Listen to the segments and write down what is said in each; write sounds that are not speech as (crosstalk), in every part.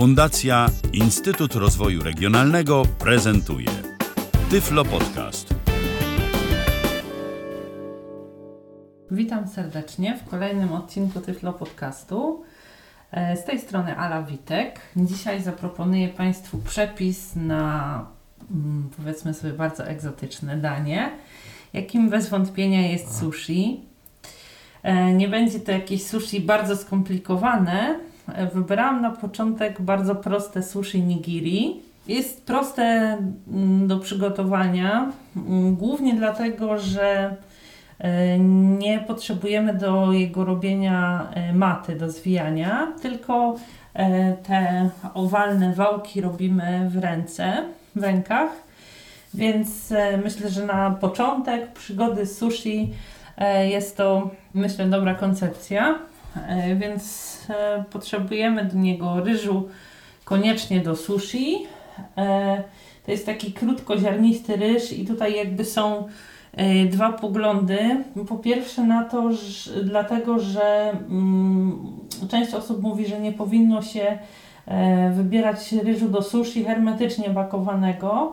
Fundacja Instytut Rozwoju Regionalnego prezentuje Tyflo Podcast. Witam serdecznie w kolejnym odcinku Tyflo Podcastu. E, Z tej strony Ala Witek. Dzisiaj zaproponuję Państwu przepis na mm, powiedzmy sobie bardzo egzotyczne danie, jakim bez wątpienia jest sushi. E, Nie będzie to jakieś sushi bardzo skomplikowane. Wybrałam na początek bardzo proste sushi nigiri. Jest proste mm, do przygotowania, mm, głównie dlatego, że e, nie potrzebujemy do jego robienia e, maty do zwijania, tylko e, te owalne wałki robimy w ręce, w rękach. Więc myślę, że na początek przygody sushi jest to, myślę, dobra koncepcja. E, Więc e, potrzebujemy do niego ryżu koniecznie do sushi. E, To jest taki krótkoziarnisty ryż i tutaj jakby są dwa poglądy. Po pierwsze na to, że, dlatego, że mm, część osób mówi, że nie powinno się wybierać ryżu do sushi hermetycznie bakowanego,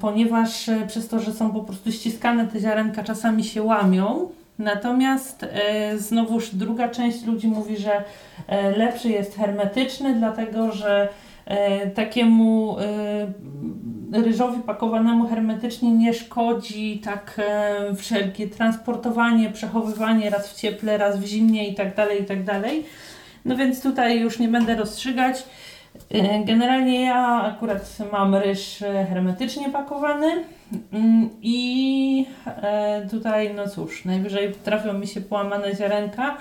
ponieważ przez to, że są po prostu ściskane te ziarenka czasami się łamią. Natomiast e, znowuż druga część ludzi mówi, że e, lepszy jest hermetyczny, dlatego że e, takiemu e, ryżowi pakowanemu hermetycznie nie szkodzi tak e, wszelkie transportowanie, przechowywanie raz w cieple, raz w zimnie i tak dalej, i tak. No więc tutaj już nie będę rozstrzygać. E, Generalnie ja akurat mam ryż hermetycznie pakowany i e, tutaj no cóż, najwyżej trafią mi się połamane ziarenka.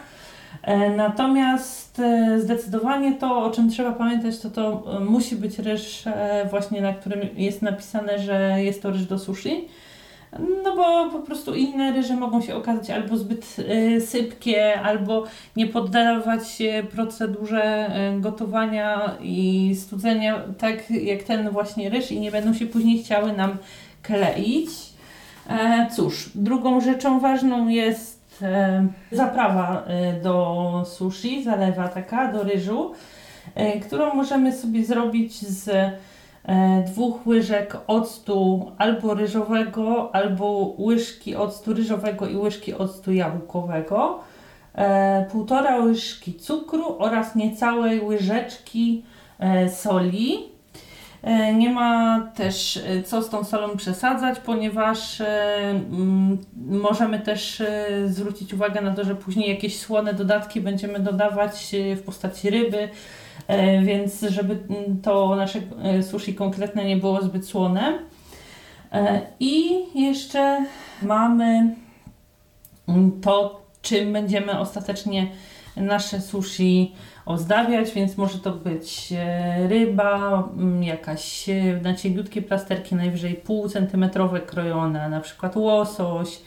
E, Natomiast e, zdecydowanie to, o czym trzeba pamiętać, to to musi być ryż właśnie, na którym jest napisane, że jest to ryż do sushi. No bo po prostu inne ryże mogą się okazać albo zbyt sypkie, albo nie poddawać się procedurze gotowania i studzenia tak jak ten właśnie ryż i nie będą się później chciały nam kleić. E, cóż, drugą rzeczą ważną jest e, zaprawa e, do sushi, zalewa taka do ryżu, którą możemy sobie zrobić z dwóch łyżek octu albo ryżowego, albo łyżki octu ryżowego i łyżki octu jabłkowego, półtora łyżki cukru oraz niecałej łyżeczki soli. E, Nie ma też e, co z tą solą przesadzać, ponieważ e, możemy też zwrócić uwagę na to, że później jakieś słone dodatki będziemy dodawać w postaci ryby, więc żeby to nasze sushi konkretne nie było zbyt słone. I jeszcze mamy to, czym będziemy ostatecznie nasze sushi ozdabiać, więc może to być e, ryba, mm, jakaś e, na cieniutkie plasterki, najwyżej pół centymetrowe krojone, na przykład łosoś,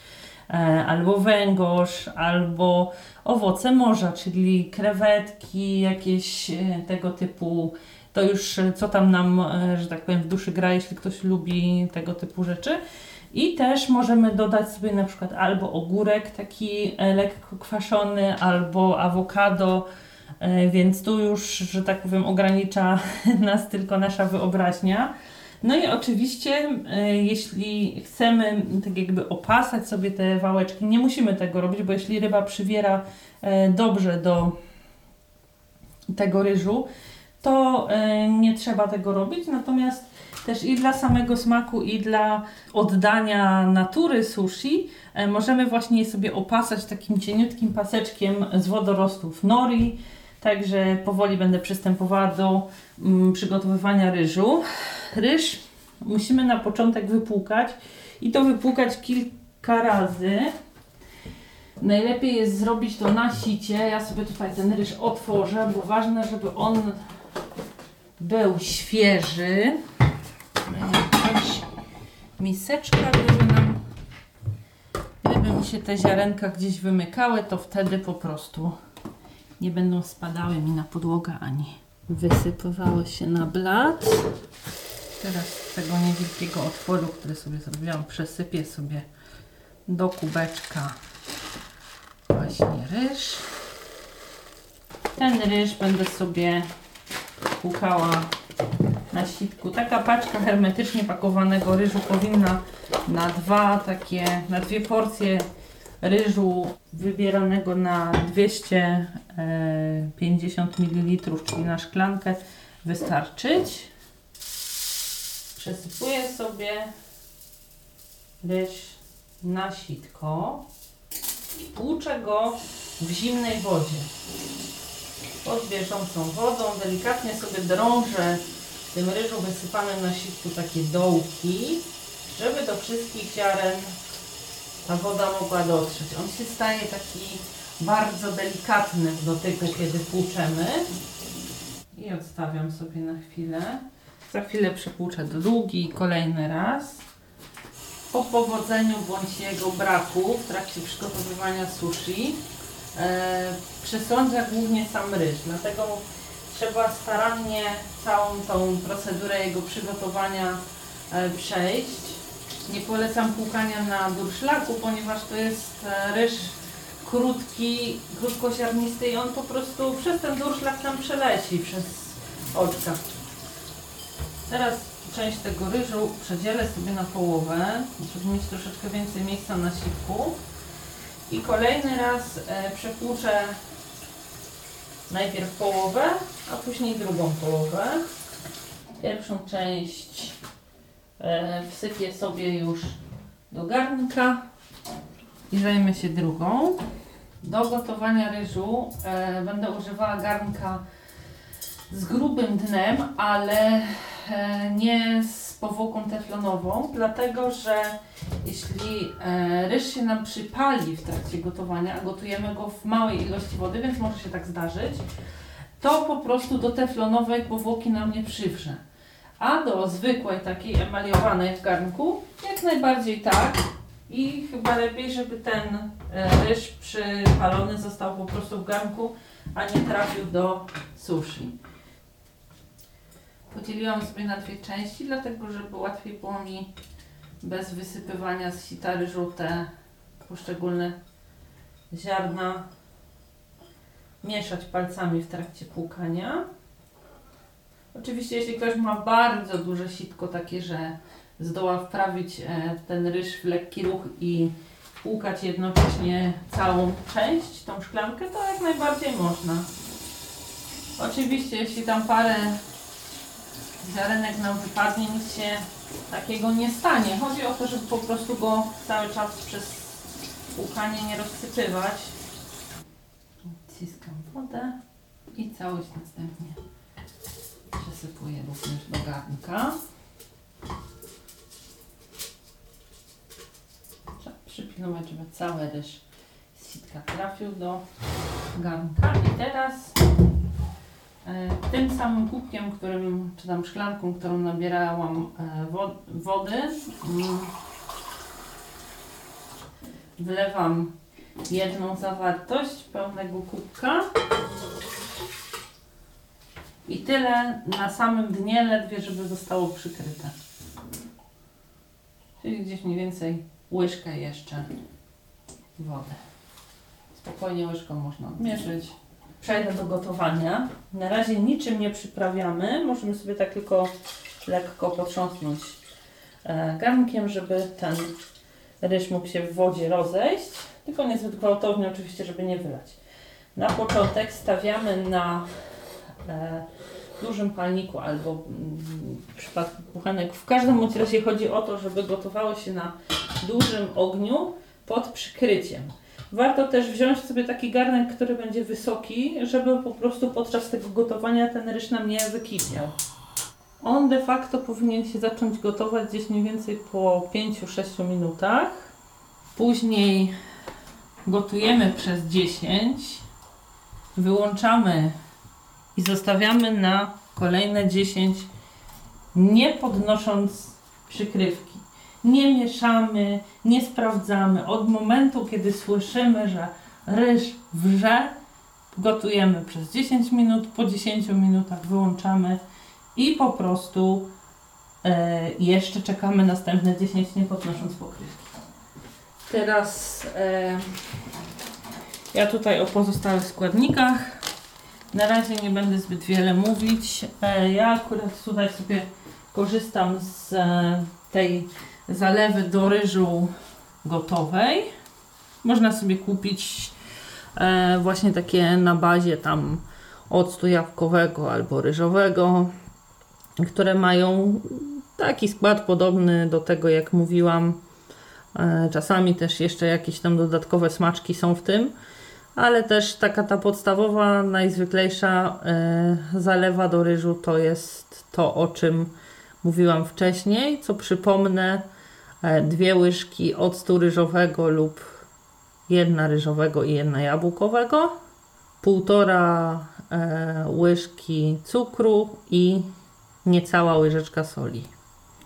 e, albo węgorz, albo owoce morza, czyli krewetki, jakieś tego typu. To już co tam nam, że tak powiem, w duszy gra, jeśli ktoś lubi tego typu rzeczy. I też możemy dodać sobie na przykład albo ogórek taki lekko kwaszony, albo awokado, więc tu już, że tak powiem, ogranicza (laughs) nas tylko nasza wyobraźnia. No i oczywiście, e, jeśli chcemy tak jakby opasać sobie te wałeczki, nie musimy tego robić, bo jeśli ryba przywiera e, dobrze do tego ryżu, to e, nie trzeba tego robić. Natomiast też i dla samego smaku, i dla oddania natury sushi e, możemy właśnie je sobie opasać takim cieniutkim paseczkiem z wodorostów nori. Także powoli będę przystępowała do mm, przygotowywania ryżu. Ryż musimy na początek wypłukać i to wypłukać kilka razy. Najlepiej jest zrobić to na sicie. Ja sobie tutaj ten ryż otworzę, bo ważne, żeby on był świeży. Jakaś miseczka, gdyby nam gdyby mi się te ziarenka gdzieś wymykały, to wtedy po prostu nie będą spadały mi na podłogę ani wysypywały się na blat. Teraz z tego niewielkiego otworu, który sobie zrobiłam, przesypię sobie do kubeczka właśnie ryż. Ten ryż będę sobie przepłukała na sitku. Taka paczka hermetycznie pakowanego ryżu powinna na dwa takie, na dwie porcje ryżu wybieranego na 250 ml, czyli na szklankę wystarczyć. Przesypuję sobie ryż na sitko i tłuczę go w zimnej wodzie. Pod bieżącą wodą delikatnie sobie drążę tym ryżu wysypanym na sitku takie dołki, żeby do wszystkich ziaren ta woda mogła dotrzeć. On się staje taki bardzo delikatny w dotyku, kiedy tłuczemy. I odstawiam sobie na chwilę. Za chwilę przepłuczę drugi, kolejny raz. Po powodzeniu bądź jego braku w trakcie przygotowywania sushi e, przesądza głównie sam ryż, dlatego trzeba starannie całą tą procedurę jego przygotowania e, przejść. Nie polecam płukania na durszlaku, ponieważ to jest e, ryż krótki, krótkoziarnisty i on po prostu przez ten durszlak tam przeleci, przez oczka. Teraz część tego ryżu przedzielę sobie na połowę, żeby mieć troszeczkę więcej miejsca na sitku. I kolejny raz e, przepłuczę najpierw połowę, a później drugą połowę. Pierwszą część e, wsypię sobie już do garnka i zajmę się drugą. Do gotowania ryżu e, będę używała garnka z grubym dnem, ale e, nie z powłoką teflonową, dlatego że jeśli e, ryż się nam przypali w trakcie gotowania, a gotujemy go w małej ilości wody, więc może się tak zdarzyć, to po prostu do teflonowej powłoki nam nie przywrze. A do zwykłej, takiej emaliowanej w garnku, jak najbardziej tak. I chyba lepiej, żeby ten e, ryż przypalony został po prostu w garnku, a nie trafił do sushi. Podzieliłam sobie na dwie części, dlatego żeby łatwiej było mi bez wysypywania z sita ryżu te poszczególne ziarna mieszać palcami w trakcie płukania. Oczywiście jeśli ktoś ma bardzo duże sitko, takie, że zdoła wprawić e, ten ryż w lekki ruch i płukać jednocześnie całą część, tą szklankę, to jak najbardziej można. Oczywiście jeśli tam parę ziarenek nam wypadnie, nic się takiego nie stanie. Chodzi o to, żeby po prostu go cały czas przez płukanie nie rozsypywać. Ciskam wodę i całość następnie przesypuję również do garnka. Trzeba przypilnować, żeby cały ryż z sitka trafił do garnka. I teraz tym samym kubkiem, którym, czy tam szklanką, którą nabierałam e, wo- wody, mm, wlewam jedną zawartość pełnego kubka i tyle na samym dnie ledwie, żeby zostało przykryte. Czyli gdzieś mniej więcej łyżkę jeszcze wody. Spokojnie łyżką można odmierzyć. Przejdę do gotowania. Na razie niczym nie przyprawiamy. Możemy sobie tak tylko lekko potrząsnąć e, garnkiem, żeby ten ryż mógł się w wodzie rozejść. Tylko niezbyt gwałtownie oczywiście, żeby nie wylać. Na początek stawiamy na e, dużym palniku albo mm, w przypadku kuchenek. W każdym bądź razie chodzi o to, żeby gotowało się na dużym ogniu pod przykryciem. Warto też wziąć sobie taki garnek, który będzie wysoki, żeby po prostu podczas tego gotowania ten ryż nam nie wykipiał. On de facto powinien się zacząć gotować gdzieś mniej więcej po 5-6 minutach. Później gotujemy przez 10. Wyłączamy i zostawiamy na kolejne 10, nie podnosząc przykrywki. Nie mieszamy, nie sprawdzamy. Od momentu, kiedy słyszymy, że ryż wrze, gotujemy przez 10 minut. Po 10 minutach wyłączamy i po prostu e, jeszcze czekamy następne 10, nie podnosząc pokrywki. Teraz e, ja tutaj o pozostałych składnikach Na razie nie będę zbyt wiele mówić. E, Ja akurat tutaj sobie korzystam z tej zalewy do ryżu gotowej. Można sobie kupić e, właśnie takie na bazie tam octu jabłkowego albo ryżowego, które mają taki skład podobny do tego, jak mówiłam. E, Czasami też jeszcze jakieś tam dodatkowe smaczki są w tym, ale też taka ta podstawowa, najzwyklejsza e, zalewa do ryżu to jest to, o czym mówiłam wcześniej. Co przypomnę, dwie łyżki octu ryżowego lub jedna ryżowego i jedna jabłkowego, półtora e, łyżki cukru i niecała łyżeczka soli.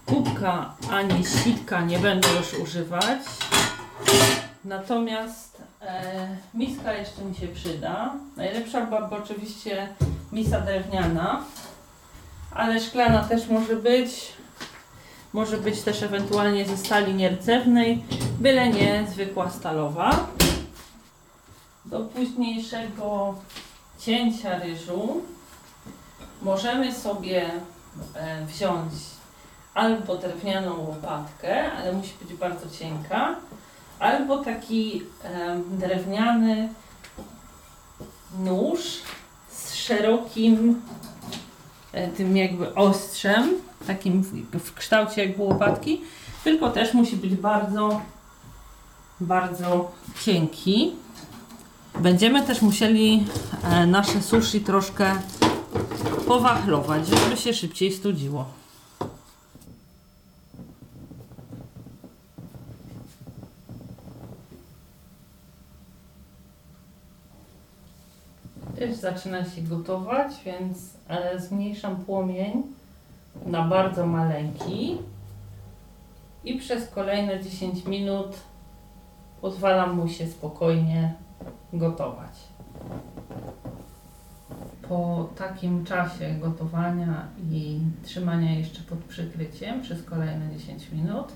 Kubka ani sitka nie będę już używać. Natomiast e, miska jeszcze mi się przyda. Najlepsza byłaby oczywiście misa drewniana, ale szklana też może być. Może być też ewentualnie ze stali nierdzewnej, byle nie zwykła stalowa. Do późniejszego cięcia ryżu możemy sobie e, wziąć albo drewnianą łopatkę, ale musi być bardzo cienka, albo taki em, drewniany nóż z szerokim e, tym jakby ostrzem, takim w, w kształcie jakby łopatki, tylko też musi być bardzo, bardzo cienki. Będziemy też musieli e, nasze sushi troszkę powachlować, żeby się szybciej studziło. Też zaczyna się gotować, więc e, zmniejszam płomień na bardzo maleńki i przez kolejne 10 minut pozwalam mu się spokojnie gotować. Po takim czasie gotowania i trzymania jeszcze pod przykryciem przez kolejne 10 minut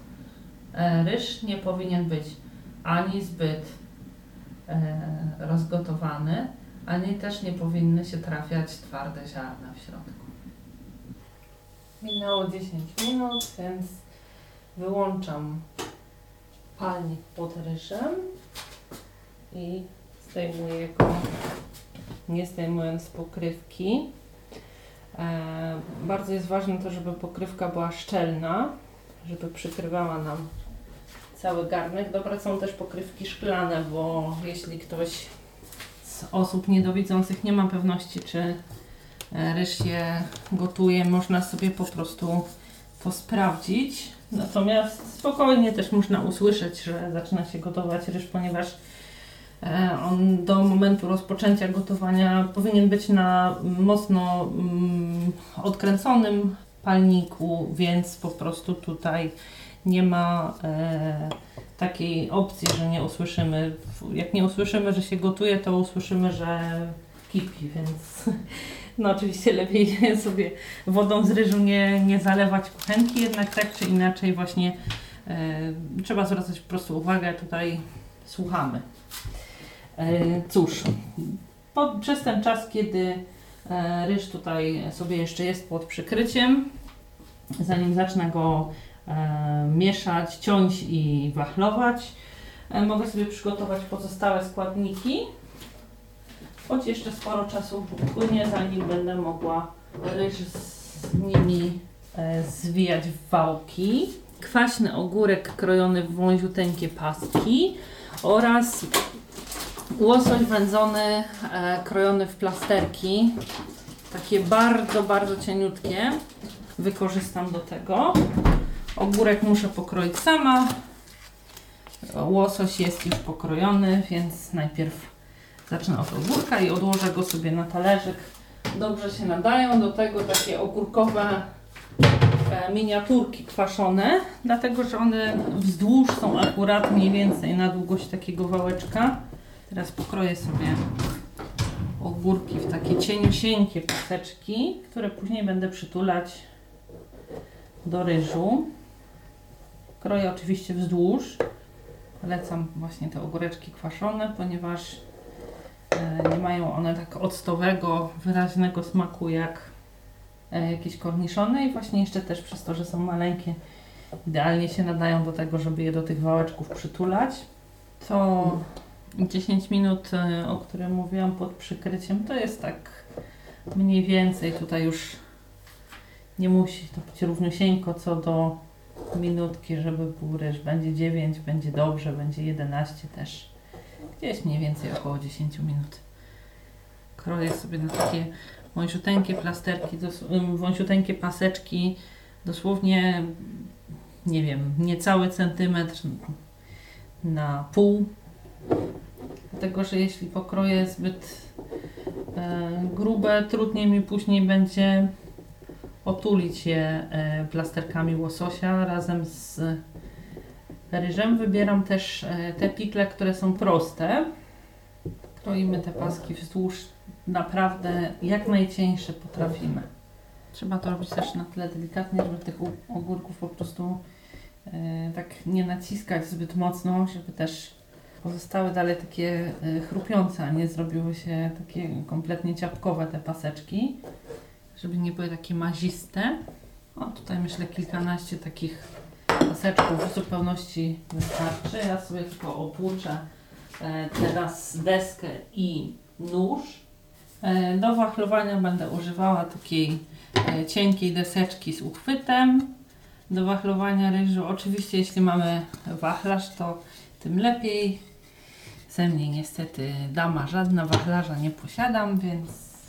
e, ryż nie powinien być ani zbyt e, rozgotowany, ani też nie powinny się trafiać twarde ziarna w środku. Minęło 10 minut, więc wyłączam palnik pod ryżem i zdejmuję go, nie zdejmując pokrywki. E, bardzo jest ważne to, żeby pokrywka była szczelna, żeby przykrywała nam cały garnek. Dobre są też pokrywki szklane, bo jeśli ktoś osób niedowidzących nie ma pewności, czy e, ryż się gotuje, można sobie po prostu to sprawdzić. Natomiast spokojnie też można usłyszeć, że zaczyna się gotować ryż, ponieważ e, on do momentu rozpoczęcia gotowania powinien być na mocno mm, odkręconym palniku, więc po prostu tutaj nie ma e, takiej opcji, że nie usłyszymy. Jak nie usłyszymy, że się gotuje, to usłyszymy, że kipi, więc (laughs) no oczywiście lepiej (laughs) sobie wodą z ryżu nie, nie zalewać kuchenki, jednak tak czy inaczej właśnie e, trzeba zwracać po prostu uwagę, tutaj słuchamy. E, cóż, po, przez ten czas, kiedy e, ryż tutaj sobie jeszcze jest pod przykryciem, zanim zacznę go mieszać, ciąć i wachlować, e, mogę sobie przygotować pozostałe składniki. Choć jeszcze sporo czasu upłynie, zanim będę mogła ryż z nimi e, zwijać w wałki. Kwaśny ogórek krojony w wąziuteńkie pastki oraz łosoś wędzony e, krojony w plasterki. Takie bardzo, bardzo cieniutkie. Wykorzystam do tego. Ogórek muszę pokroić sama. Łosoś jest już pokrojony, więc najpierw Zacznę od ogórka i odłożę go sobie na talerzyk. Dobrze się nadają do tego takie ogórkowe e, miniaturki kwaszone, dlatego że one wzdłuż są akurat mniej więcej na długość takiego wałeczka. Teraz pokroję sobie ogórki w takie cieniusieńkie paseczki, które później będę przytulać do ryżu. Kroję oczywiście wzdłuż. Polecam właśnie te ogóreczki kwaszone, ponieważ E, Nie mają one tak octowego, wyraźnego smaku jak e, jakieś korniszony i właśnie jeszcze też przez to, że są maleńkie, idealnie się nadają do tego, żeby je do tych wałeczków przytulać. To 10 minut, e, o którym mówiłam pod przykryciem, to jest tak mniej więcej tutaj już nie musi to być równiusieńko co do minutki, żeby był ryż. Będzie 9, będzie dobrze, będzie 11 też. Gdzieś mniej więcej około 10 minut. Kroję sobie na takie wąsiuteńkie plasterki, wąsiuteńkie paseczki, dosłownie, nie wiem, niecały centymetr na pół. Dlatego, że jeśli pokroję zbyt e, grube, trudniej mi później będzie otulić je e, plasterkami łososia razem z ryżem. Wybieram też e, te pikle, które są proste. Kroimy te paski wzdłuż naprawdę jak najcieńsze potrafimy. Trzeba to robić też na tyle delikatnie, żeby tych ogórków po prostu e, tak nie naciskać zbyt mocno, żeby też pozostały dalej takie chrupiące, a nie zrobiły się takie kompletnie ciapkowe te paseczki, żeby nie były takie maziste. O, tutaj myślę kilkanaście takich paseczków w zupełności wystarczy. Ja sobie tylko opłuczę e, teraz deskę i nóż. E, Do wachlowania będę używała takiej e, cienkiej deseczki z uchwytem. Do wachlowania ryżu, oczywiście jeśli mamy wachlarz, to tym lepiej. Ze mnie niestety dama żadna wachlarza nie posiadam, więc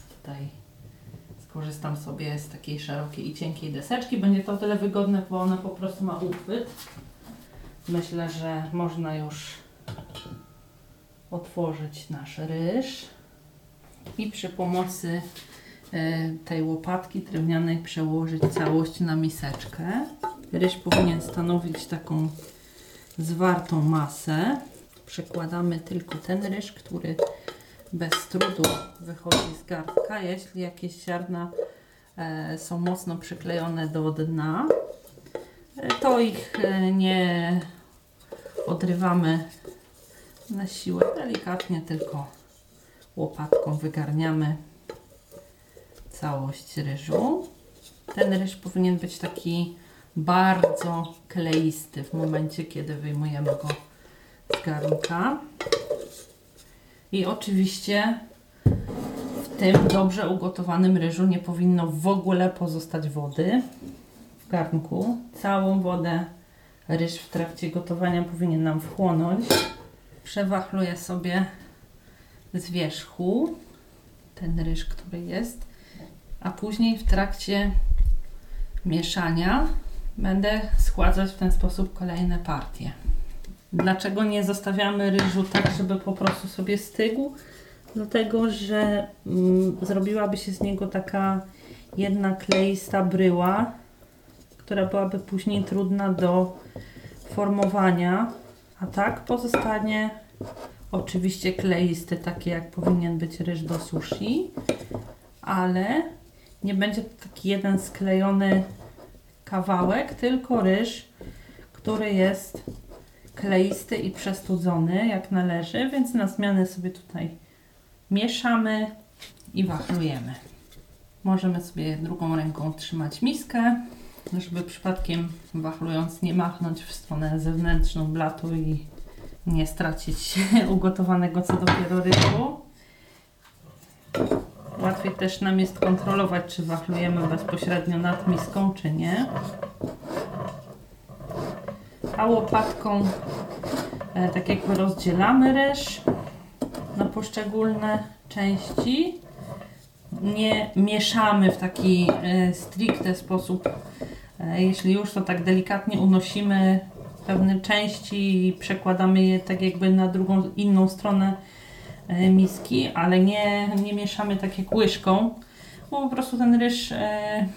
tutaj skorzystam sobie z takiej szerokiej i cienkiej deseczki. Będzie to o tyle wygodne, bo ona po prostu ma uchwyt. Myślę, że można już otworzyć nasz ryż i przy pomocy e, tej łopatki drewnianej przełożyć całość na miseczkę. Ryż powinien stanowić taką zwartą masę. Przekładamy tylko ten ryż, który bez trudu wychodzi z garnka. Jeśli jakieś ziarna e, są mocno przyklejone do dna, e, to ich e, nie odrywamy na siłę. Delikatnie tylko łopatką wygarniamy całość ryżu. Ten ryż powinien być taki bardzo kleisty w momencie, kiedy wyjmujemy go z garnka. I oczywiście w tym dobrze ugotowanym ryżu nie powinno w ogóle pozostać wody w garnku. Całą wodę ryż w trakcie gotowania powinien nam wchłonąć. Przewachluję sobie z wierzchu ten ryż, który jest, a później w trakcie mieszania będę schładzać w ten sposób kolejne partie. Dlaczego nie zostawiamy ryżu tak, żeby po prostu sobie stygł? Dlatego, że mm, zrobiłaby się z niego taka jedna kleista bryła, która byłaby później trudna do formowania, a tak pozostanie oczywiście kleisty, taki jak powinien być ryż do sushi, ale nie będzie to taki jeden sklejony kawałek, tylko ryż, który jest kleisty i przestudzony jak należy, więc na zmianę sobie tutaj mieszamy i wachlujemy. Możemy sobie drugą ręką trzymać miskę, żeby przypadkiem wachlując nie machnąć w stronę zewnętrzną blatu i nie stracić (laughs) ugotowanego co dopiero ryżu. Łatwiej też nam jest kontrolować, czy wachlujemy bezpośrednio nad miską, czy nie. A łopatką e, tak jakby rozdzielamy ryż na poszczególne części. Nie mieszamy w taki e, stricte sposób. E, jeśli już, to tak delikatnie unosimy pewne części i przekładamy je tak jakby na drugą, inną stronę e, miski, ale nie, nie mieszamy tak jak łyżką, bo po prostu ten ryż e,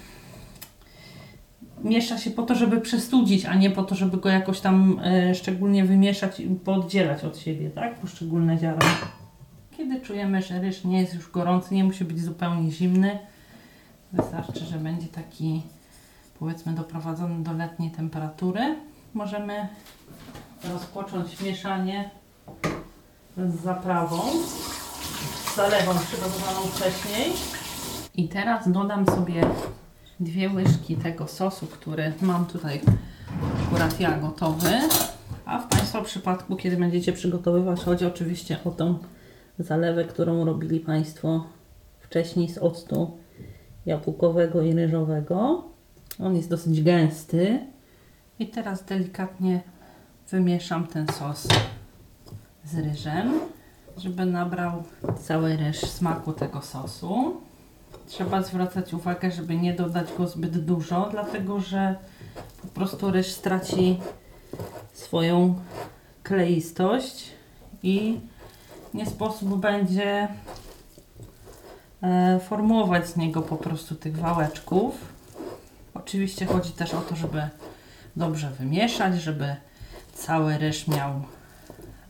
miesza się po to, żeby przestudzić, a nie po to, żeby go jakoś tam e, szczególnie wymieszać i pooddzielać od siebie, tak? Poszczególne ziarna. Kiedy czujemy, że ryż nie jest już gorący, nie musi być zupełnie zimny, wystarczy, że będzie taki powiedzmy doprowadzony do letniej temperatury. Możemy rozpocząć mieszanie z zaprawą. zalewą przygotowaną wcześniej. I teraz dodam sobie dwie łyżki tego sosu, który mam tutaj akurat ja gotowy. A w Państwa przypadku, kiedy będziecie przygotowywać, chodzi oczywiście o tą zalewę, którą robili Państwo wcześniej z octu jabłkowego i ryżowego. On jest dosyć gęsty. I teraz delikatnie wymieszam ten sos z ryżem, żeby nabrał cały ryż smaku tego sosu. Trzeba zwracać uwagę, żeby nie dodać go zbyt dużo, dlatego że po prostu ryż straci swoją kleistość i nie sposób będzie e, formułować z niego po prostu tych wałeczków. Oczywiście chodzi też o to, żeby dobrze wymieszać, żeby cały ryż miał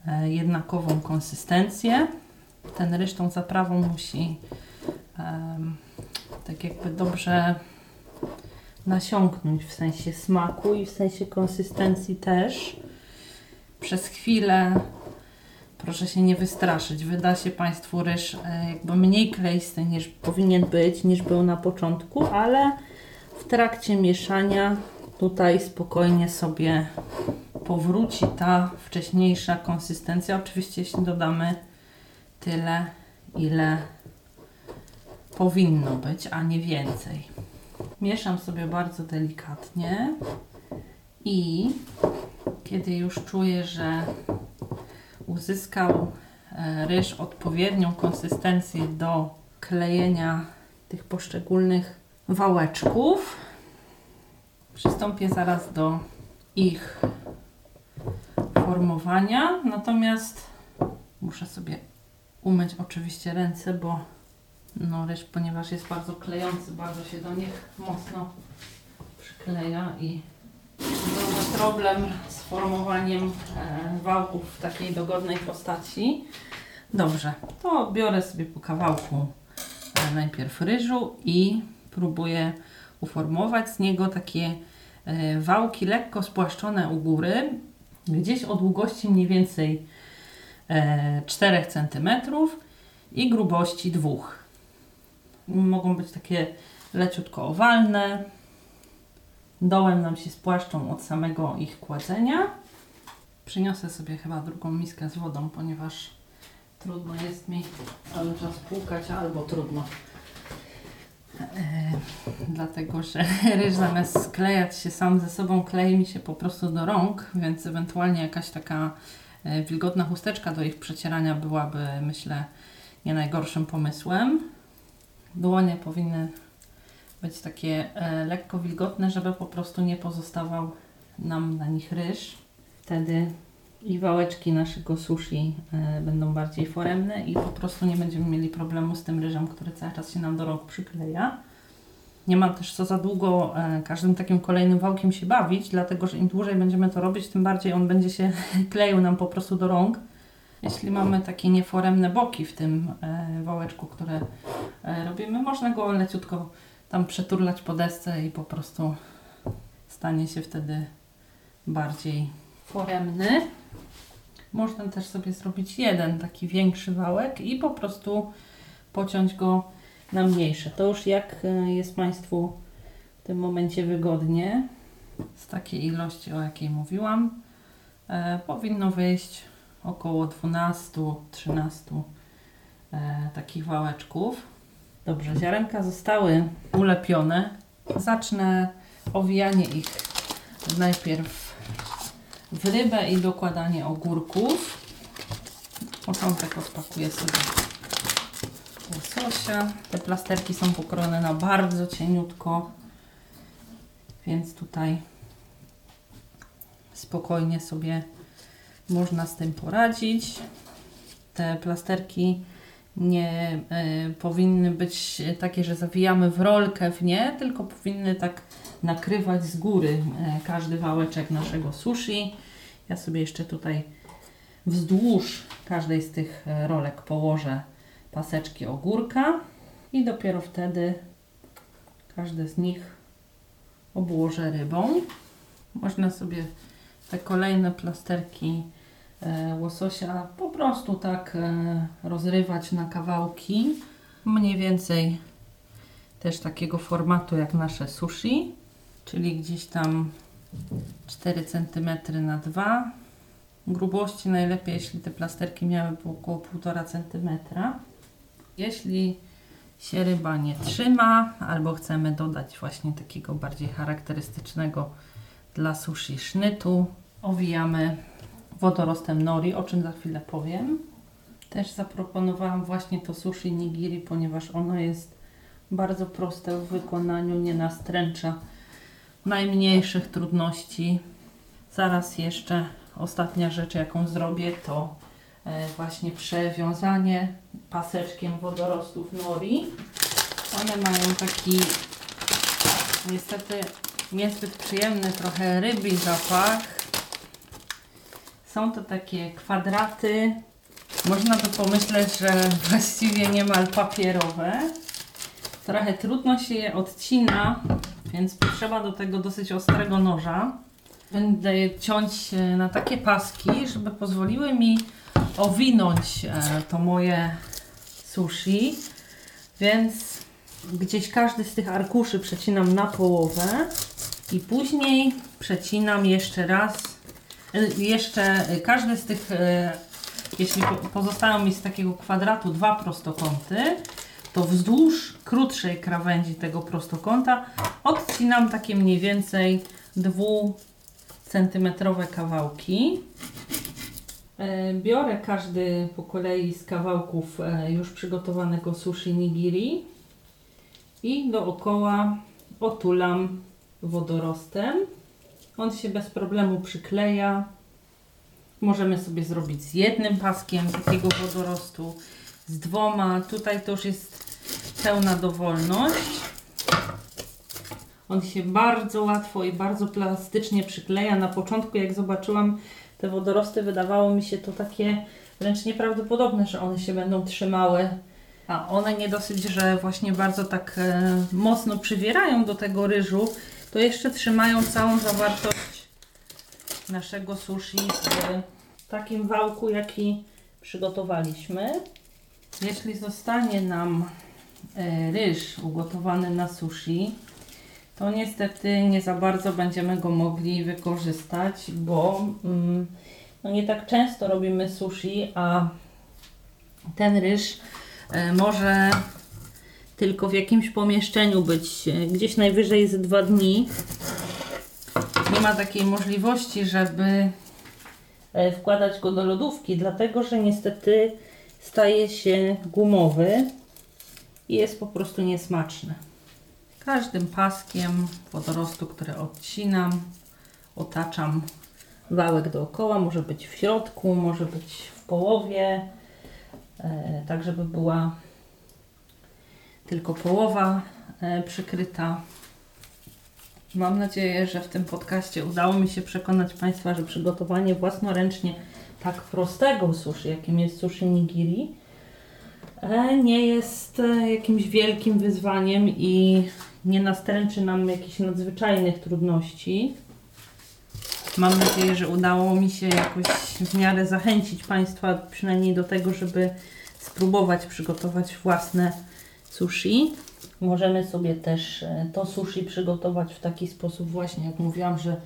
e, jednakową konsystencję. Ten ryż tą zaprawą musi em, tak jakby dobrze nasiąknąć w sensie smaku i w sensie konsystencji też. Przez chwilę proszę się nie wystraszyć. Wyda się Państwu ryż e, jakby mniej kleisty niż powinien być, niż był na początku, ale w trakcie mieszania tutaj spokojnie sobie powróci ta wcześniejsza konsystencja. Oczywiście jeśli dodamy tyle, ile powinno być, a nie więcej. Mieszam sobie bardzo delikatnie i kiedy już czuję, że uzyskał e, ryż odpowiednią konsystencję do klejenia tych poszczególnych wałeczków, przystąpię zaraz do ich formowania. Natomiast muszę sobie umyć oczywiście ręce, bo no ryż, ponieważ jest bardzo klejący, bardzo się do nich mocno przykleja i byłby problem z formowaniem e, wałków w takiej dogodnej postaci. Dobrze, to biorę sobie po kawałku e, najpierw ryżu i próbuję uformować z niego takie e, wałki lekko spłaszczone u góry, gdzieś o długości mniej więcej e, 4 cm i grubości 2 mogą być takie leciutko owalne. Dołem nam się spłaszczą od samego ich kładzenia. Przyniosę sobie chyba drugą miskę z wodą, ponieważ trudno jest mi cały czas płukać, albo trudno. E, dlatego, że (laughs) ryż zamiast sklejać się sam ze sobą, klei mi się po prostu do rąk, więc ewentualnie jakaś taka e, wilgotna chusteczka do ich przecierania byłaby, myślę, nie najgorszym pomysłem. Dłonie powinny być takie e, lekko wilgotne, żeby po prostu nie pozostawał nam na nich ryż. Wtedy i wałeczki naszego sushi e, będą bardziej foremne i po prostu nie będziemy mieli problemu z tym ryżem, który cały czas się nam do rąk przykleja. Nie mam też co za długo e, każdym takim kolejnym wałkiem się bawić, dlatego że im dłużej będziemy to robić, tym bardziej on będzie się (laughs) kleił nam po prostu do rąk. Jeśli mamy takie nieforemne boki w tym e, wałeczku, które e, robimy, można go leciutko tam przeturlać po desce i po prostu stanie się wtedy bardziej foremny. Można też sobie zrobić jeden taki większy wałek i po prostu pociąć go na mniejsze. To już jak e, jest Państwu w tym momencie wygodnie. Z takiej ilości, o jakiej mówiłam, powinno wyjść około 12-13 e, takich wałeczków. Dobrze, ziarenka zostały ulepione. Zacznę owijanie ich najpierw w rybę i dokładanie ogórków. Początek odpakuję sobie łososia. Te plasterki są pokrojone na bardzo cieniutko, więc tutaj spokojnie sobie można z tym poradzić. Te plasterki nie y, powinny być takie, że zawijamy w rolkę w nie, tylko powinny tak nakrywać z góry y, każdy wałeczek naszego sushi. Ja sobie jeszcze tutaj wzdłuż każdej z tych rolek położę paseczki ogórka i dopiero wtedy każde z nich obłożę rybą. Można sobie te kolejne plasterki e, łososia po prostu tak e, rozrywać na kawałki. Mniej więcej też takiego formatu jak nasze sushi, czyli gdzieś tam 4 cm na 2 grubości najlepiej, jeśli te plasterki miały około 1,5 cm. Jeśli się ryba nie trzyma, albo chcemy dodać właśnie takiego bardziej charakterystycznego dla sushi sznytu, owijamy wodorostem nori, o czym za chwilę powiem. Też zaproponowałam właśnie to sushi nigiri, ponieważ ono jest bardzo proste w wykonaniu, nie nastręcza najmniejszych trudności. Zaraz jeszcze ostatnia rzecz, jaką zrobię, to e, właśnie przewiązanie paseczkiem wodorostów nori. One mają taki niestety niezbyt przyjemny, trochę rybi zapach. Są to takie kwadraty, można by pomyśleć, że właściwie niemal papierowe. Trochę trudno się je odcina, więc potrzeba do tego dosyć ostrego noża. Będę je ciąć e, na takie paski, żeby pozwoliły mi owinąć e, to moje sushi. Więc gdzieś każdy z tych arkuszy przecinam na połowę i później przecinam jeszcze raz. Jeszcze każdy z tych, e, jeśli po- pozostają mi z takiego kwadratu dwa prostokąty, to wzdłuż krótszej krawędzi tego prostokąta odcinam takie mniej więcej dwu centymetrowe kawałki. E, Biorę każdy po kolei z kawałków e, już przygotowanego sushi nigiri i dookoła otulam wodorostem. On się bez problemu przykleja. Możemy sobie zrobić z jednym paskiem takiego wodorostu, z dwoma. Tutaj to już jest pełna dowolność. On się bardzo łatwo i bardzo plastycznie przykleja. Na początku, jak zobaczyłam te wodorosty, wydawało mi się to takie wręcz nieprawdopodobne, że one się będą trzymały. A one nie dosyć, że właśnie bardzo tak e, mocno przywierają do tego ryżu, to jeszcze trzymają całą zawartość naszego sushi w takim wałku, jaki przygotowaliśmy. Jeśli zostanie nam e, ryż ugotowany na sushi, to niestety nie za bardzo będziemy go mogli wykorzystać, bo mm, no nie tak często robimy sushi, a ten ryż e, może tylko w jakimś pomieszczeniu być e, gdzieś najwyżej z dwa dni. Nie ma takiej możliwości, żeby e, wkładać go do lodówki, dlatego że niestety staje się gumowy i jest po prostu niesmaczny. Każdym paskiem wodorostu, które odcinam, otaczam wałek dookoła. Może być w środku, może być w połowie, e, tak żeby była tylko połowa e, przykryta. Mam nadzieję, że w tym podcaście udało mi się przekonać Państwa, że przygotowanie własnoręcznie tak prostego sushi, jakim jest sushi nigiri, e, nie jest e, jakimś wielkim wyzwaniem i nie nastręczy nam jakichś nadzwyczajnych trudności. Mam nadzieję, że udało mi się jakoś w miarę zachęcić Państwa przynajmniej do tego, żeby spróbować przygotować własne sushi. Możemy sobie też e, to sushi przygotować w taki sposób właśnie, jak mówiłam, że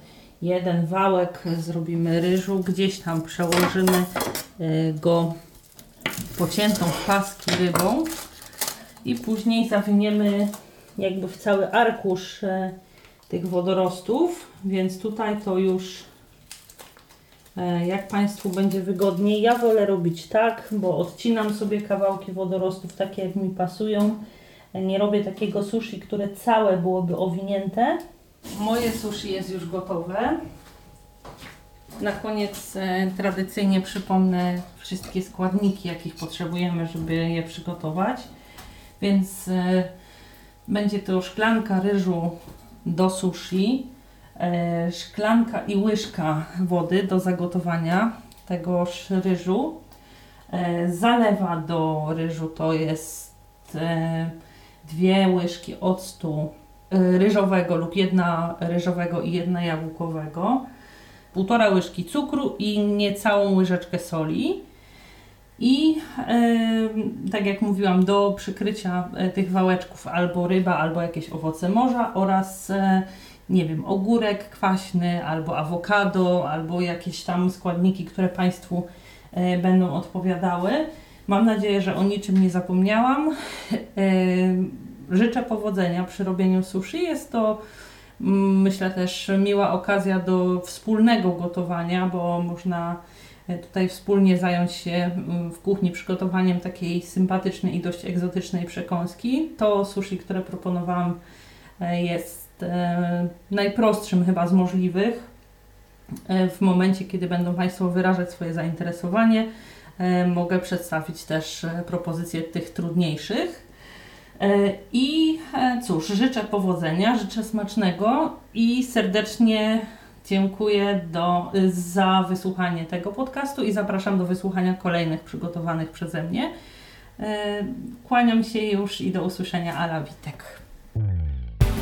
jeden wałek zrobimy ryżu, gdzieś tam przełożymy e, go pociętą w paski rybą i później zawiniemy jakby w cały arkusz e, tych wodorostów, więc tutaj to już jak Państwu będzie wygodniej. Ja wolę robić tak, bo odcinam sobie kawałki wodorostów takie jak mi pasują. E, Nie robię takiego sushi, które całe byłoby owinięte. Moje sushi jest już gotowe. Na koniec e, tradycyjnie przypomnę wszystkie składniki, jakich potrzebujemy, żeby je przygotować. Więc e, będzie to szklanka ryżu do sushi, e, szklanka i łyżka wody do zagotowania tegoż ryżu. E, zalewa do ryżu to jest e, dwie łyżki octu e, ryżowego lub jedna ryżowego i jedna jabłkowego. półtora łyżki cukru i niecałą łyżeczkę soli. I tak jak mówiłam, do przykrycia e, tych wałeczków albo ryba, albo jakieś owoce morza oraz nie wiem, ogórek kwaśny, albo awokado, albo jakieś tam składniki, które Państwu yy, będą odpowiadały. Mam nadzieję, że o niczym nie zapomniałam. Życzę powodzenia przy robieniu sushi. Jest to mm, myślę też miła okazja do wspólnego gotowania, bo można E, tutaj wspólnie zająć się mm, w kuchni przygotowaniem takiej sympatycznej i dość egzotycznej przekąski. To sushi, które proponowałam, e, e, najprostszym chyba z możliwych. W momencie, kiedy będą Państwo wyrażać swoje zainteresowanie, mogę przedstawić też propozycje tych trudniejszych. I cóż, życzę powodzenia, życzę smacznego i serdecznie Dziękuję do, za wysłuchanie tego podcastu i zapraszam do wysłuchania kolejnych przygotowanych przeze mnie. E, kłaniam się już i do usłyszenia. Ala Witek.